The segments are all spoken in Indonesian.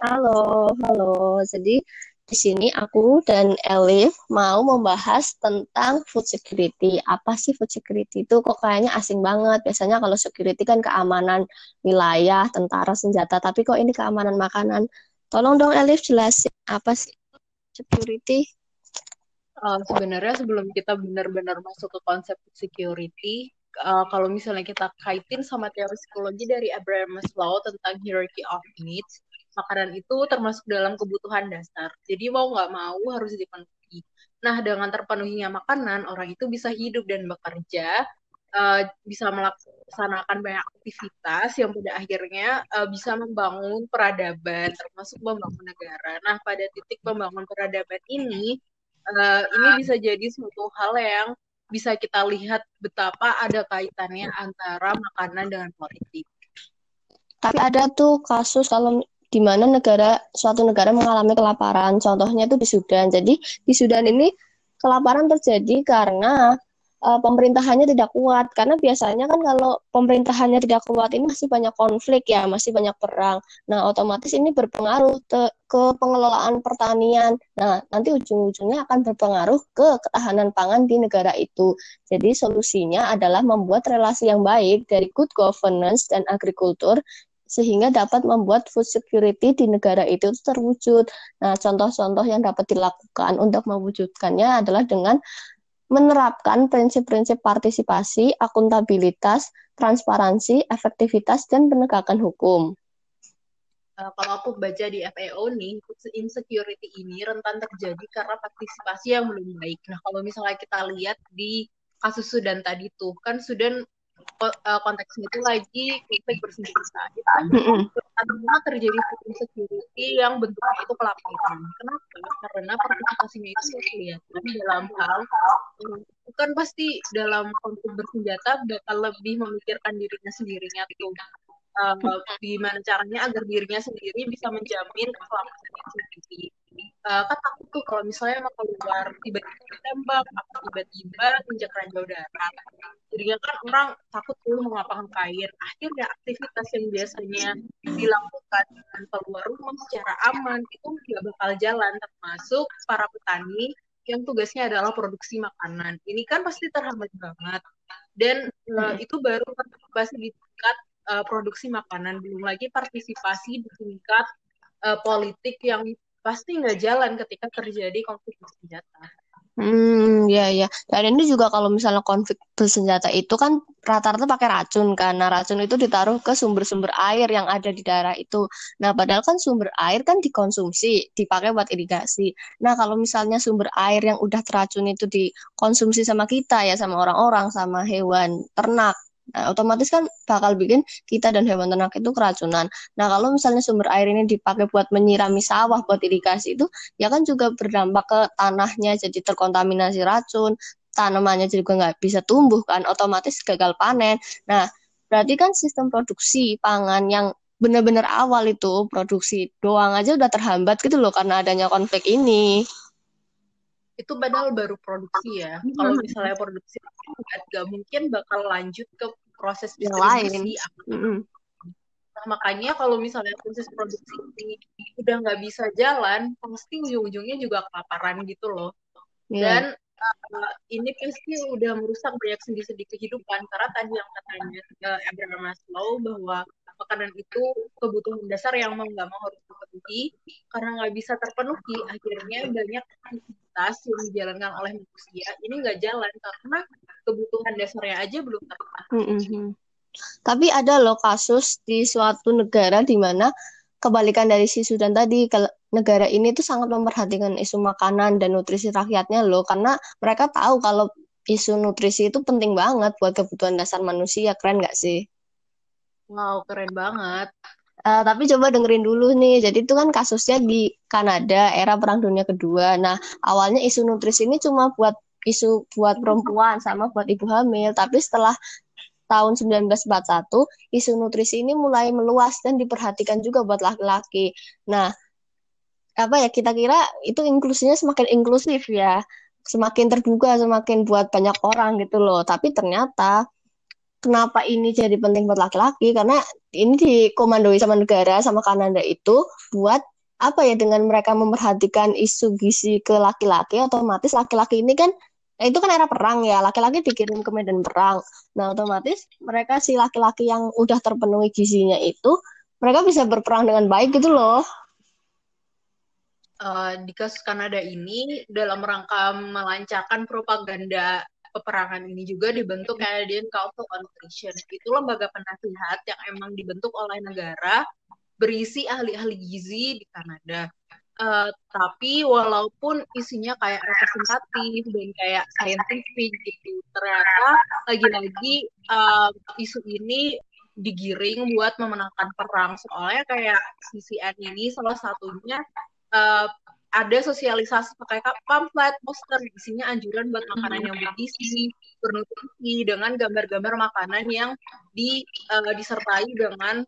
Halo, halo. Jadi di sini aku dan Elif mau membahas tentang food security. Apa sih food security itu? Kok kayaknya asing banget. Biasanya kalau security kan keamanan wilayah, tentara, senjata. Tapi kok ini keamanan makanan? Tolong dong Elif jelasin apa sih security? Uh, sebenarnya sebelum kita benar-benar masuk ke konsep security, uh, kalau misalnya kita kaitin sama teori psikologi dari Abraham Maslow tentang hierarchy of needs, makanan itu termasuk dalam kebutuhan dasar. Jadi mau nggak mau harus dipenuhi. Nah, dengan terpenuhinya makanan, orang itu bisa hidup dan bekerja, uh, bisa melaksanakan banyak aktivitas yang pada akhirnya uh, bisa membangun peradaban, termasuk membangun negara. Nah, pada titik membangun peradaban ini, uh, ini bisa jadi suatu hal yang bisa kita lihat betapa ada kaitannya antara makanan dengan politik. Tapi ada tuh kasus kalau di mana negara suatu negara mengalami kelaparan. Contohnya itu di Sudan. Jadi di Sudan ini kelaparan terjadi karena uh, pemerintahannya tidak kuat. Karena biasanya kan kalau pemerintahannya tidak kuat ini masih banyak konflik ya, masih banyak perang. Nah, otomatis ini berpengaruh ke pengelolaan pertanian. Nah, nanti ujung-ujungnya akan berpengaruh ke ketahanan pangan di negara itu. Jadi solusinya adalah membuat relasi yang baik dari good governance dan agrikultur sehingga dapat membuat food security di negara itu terwujud. Nah, contoh-contoh yang dapat dilakukan untuk mewujudkannya adalah dengan menerapkan prinsip-prinsip partisipasi, akuntabilitas, transparansi, efektivitas, dan penegakan hukum. Uh, kalau aku baca di FAO nih, insecurity ini rentan terjadi karena partisipasi yang belum baik. Nah, kalau misalnya kita lihat di kasus Sudan tadi tuh, kan Sudan uh, konteksnya itu lagi konflik bersenjata itu karena terjadi security yang bentuknya itu pelaporan. Kenapa? Karena partisipasinya itu kelihatan dalam hal bukan pasti dalam konflik bersenjata bakal lebih memikirkan dirinya sendirinya tuh uh, gimana caranya agar dirinya sendiri bisa menjamin keselamatannya sendiri uh, kan takut tuh kalau misalnya mau keluar tiba-tiba ditembak atau tiba-tiba injak ranjau darat jadinya kan orang takut tuh mengapa kain akhirnya aktivitas yang biasanya dilakukan dengan keluar rumah secara aman itu nggak bakal jalan termasuk para petani yang tugasnya adalah produksi makanan. Ini kan pasti terhambat banget. Dan uh, itu baru partisipasi di tingkat uh, produksi makanan. Belum lagi partisipasi di tingkat uh, politik yang pasti nggak jalan ketika terjadi konflik bersenjata. Hmm, ya ya. Dan ini juga kalau misalnya konflik bersenjata itu kan rata-rata pakai racun karena racun itu ditaruh ke sumber-sumber air yang ada di daerah itu. Nah, padahal kan sumber air kan dikonsumsi, dipakai buat irigasi. Nah, kalau misalnya sumber air yang udah teracun itu dikonsumsi sama kita ya, sama orang-orang, sama hewan ternak, Nah, otomatis kan bakal bikin kita dan hewan ternak itu keracunan. Nah, kalau misalnya sumber air ini dipakai buat menyirami sawah, buat irigasi itu, ya kan juga berdampak ke tanahnya, jadi terkontaminasi racun, tanamannya juga nggak bisa tumbuh kan, otomatis gagal panen. Nah, berarti kan sistem produksi pangan yang benar-benar awal itu produksi doang aja udah terhambat gitu loh karena adanya konflik ini itu padahal baru produksi ya. Hmm. Kalau misalnya produksi nggak mungkin bakal lanjut ke proses distribusi. Hmm. Nah, makanya kalau misalnya proses produksi ini udah nggak bisa jalan, pasti ujung-ujungnya juga kelaparan gitu loh. Yeah. Dan uh, ini pasti udah merusak banyak sendi-sendi kehidupan karena tadi yang katanya uh, Abraham Maslow bahwa makanan itu kebutuhan dasar yang mau nggak mau harus dipenuhi karena nggak bisa terpenuhi akhirnya banyak aktivitas yang dijalankan oleh manusia ini nggak jalan karena kebutuhan dasarnya aja belum terpenuhi. Mm -hmm. Tapi ada loh kasus di suatu negara di mana kebalikan dari si Sudan tadi, negara ini tuh sangat memperhatikan isu makanan dan nutrisi rakyatnya loh, karena mereka tahu kalau isu nutrisi itu penting banget buat kebutuhan dasar manusia, keren nggak sih? Wow, keren banget. Uh, tapi coba dengerin dulu nih. Jadi itu kan kasusnya di Kanada era Perang Dunia Kedua. Nah, awalnya isu nutrisi ini cuma buat isu buat perempuan sama buat ibu hamil. Tapi setelah tahun 1941, isu nutrisi ini mulai meluas dan diperhatikan juga buat laki-laki. Nah, apa ya kita kira itu inklusinya semakin inklusif ya, semakin terbuka, semakin buat banyak orang gitu loh. Tapi ternyata kenapa ini jadi penting buat laki-laki? Karena ini dikomandoi sama negara sama Kanada itu buat apa ya dengan mereka memperhatikan isu gizi ke laki-laki otomatis laki-laki ini kan eh, itu kan era perang ya laki-laki dikirim ke medan perang. Nah otomatis mereka si laki-laki yang udah terpenuhi gizinya itu mereka bisa berperang dengan baik gitu loh. Uh, di kasus Kanada ini dalam rangka melancarkan propaganda peperangan ini juga dibentuk Canadian Council on Nutrition. Itu lembaga penasihat yang emang dibentuk oleh negara berisi ahli-ahli gizi di Kanada. Uh, tapi walaupun isinya kayak representatif dan kayak scientific gitu, ternyata lagi-lagi uh, isu ini digiring buat memenangkan perang. Soalnya kayak CCN ini salah satunya uh, ada sosialisasi pakai pamflet, poster, isinya anjuran buat makanan yang bergizi, bernutrisi dengan gambar-gambar makanan yang di uh, disertai dengan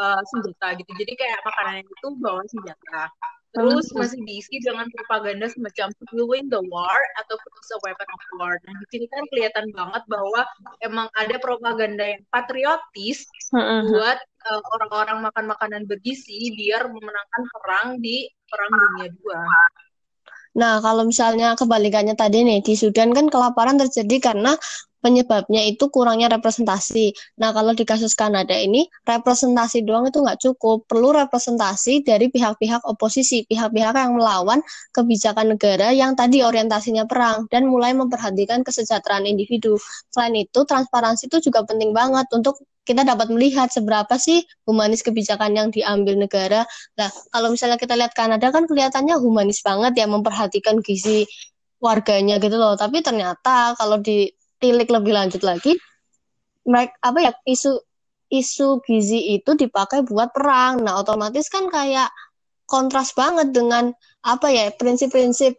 uh, senjata gitu. Jadi kayak makanan itu bawa senjata. Terus hmm. masih diisi dengan propaganda semacam we win the war atau produce a weapon of war. Nah di sini kan kelihatan banget bahwa emang ada propaganda yang patriotis hmm. buat uh, orang-orang makan makanan bergizi biar memenangkan perang di perang dunia dua. Nah, kalau misalnya kebalikannya tadi nih, di Sudan kan kelaparan terjadi karena penyebabnya itu kurangnya representasi. Nah, kalau di kasus Kanada ini, representasi doang itu nggak cukup. Perlu representasi dari pihak-pihak oposisi, pihak-pihak yang melawan kebijakan negara yang tadi orientasinya perang, dan mulai memperhatikan kesejahteraan individu. Selain itu, transparansi itu juga penting banget untuk kita dapat melihat seberapa sih humanis kebijakan yang diambil negara. Nah, kalau misalnya kita lihat Kanada kan kelihatannya humanis banget ya memperhatikan gizi warganya gitu loh. Tapi ternyata kalau di tilik lebih lanjut lagi mereka apa ya isu isu gizi itu dipakai buat perang nah otomatis kan kayak kontras banget dengan apa ya prinsip-prinsip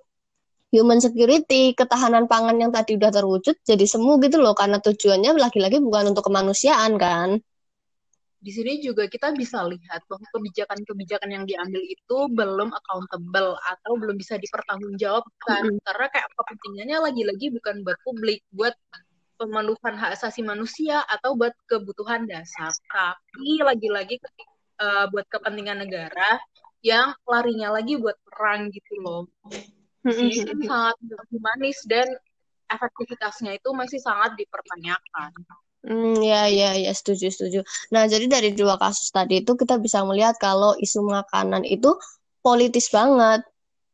human security, ketahanan pangan yang tadi udah terwujud jadi semu gitu loh karena tujuannya lagi-lagi bukan untuk kemanusiaan kan. Di sini juga kita bisa lihat bahwa kebijakan-kebijakan yang diambil itu belum accountable atau belum bisa dipertanggungjawabkan mm -hmm. karena kayak kepentingannya lagi-lagi bukan buat publik, buat pemenuhan hak asasi manusia atau buat kebutuhan dasar, tapi lagi-lagi uh, buat kepentingan negara yang larinya lagi buat perang gitu loh. Ini kan sangat humanis dan efektivitasnya itu masih sangat dipertanyakan. Hmm, ya, ya, ya, setuju, setuju. Nah, jadi dari dua kasus tadi itu kita bisa melihat kalau isu makanan itu politis banget.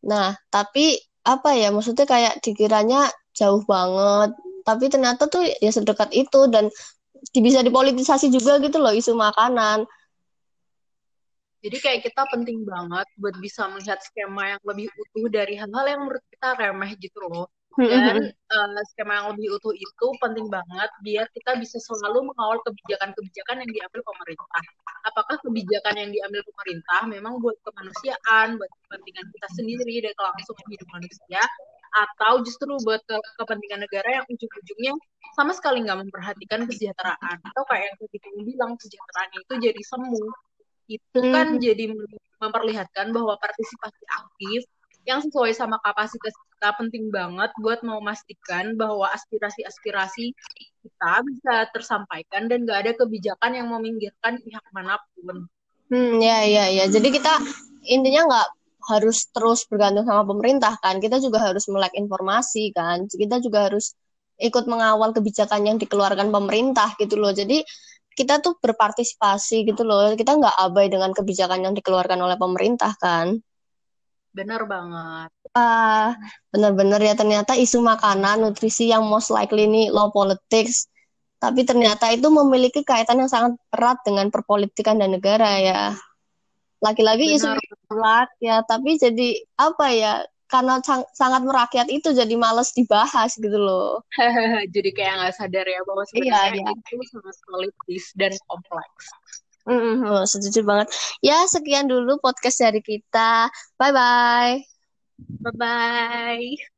Nah, tapi apa ya, maksudnya kayak dikiranya jauh banget, tapi ternyata tuh ya sedekat itu dan bisa dipolitisasi juga gitu loh isu makanan. Jadi kayak kita penting banget buat bisa melihat skema yang lebih utuh dari hal-hal yang menurut kita remeh gitu loh. Dan uh, skema yang lebih utuh itu penting banget biar kita bisa selalu mengawal kebijakan-kebijakan yang diambil pemerintah. Apakah kebijakan yang diambil pemerintah memang buat kemanusiaan, buat kepentingan kita sendiri dan kelangsungan hidup manusia, atau justru buat ke kepentingan negara yang ujung-ujungnya sama sekali nggak memperhatikan kesejahteraan atau kayak yang kita bilang kesejahteraan itu jadi semu itu kan hmm. jadi memperlihatkan bahwa partisipasi aktif yang sesuai sama kapasitas kita penting banget buat memastikan bahwa aspirasi-aspirasi kita bisa tersampaikan dan gak ada kebijakan yang meminggirkan pihak mana pun. Hmm, ya, ya, ya. Jadi kita intinya nggak harus terus bergantung sama pemerintah kan. Kita juga harus melek informasi kan. Kita juga harus ikut mengawal kebijakan yang dikeluarkan pemerintah gitu loh. Jadi kita tuh berpartisipasi gitu loh. Kita nggak abai dengan kebijakan yang dikeluarkan oleh pemerintah kan benar banget. Ah benar-benar ya. Ternyata isu makanan nutrisi yang most likely ini low politics. Tapi ternyata itu memiliki kaitan yang sangat erat dengan perpolitikan dan negara ya. Laki-laki isu ya tapi jadi apa ya karena sang, sangat merakyat itu jadi males dibahas gitu loh. Jadi kayak nggak sadar ya bahwa sebenarnya iya, iya. itu sangat politis dan kompleks Mm, -hmm, setuju banget. Ya, sekian dulu podcast dari kita. Bye bye. Bye bye.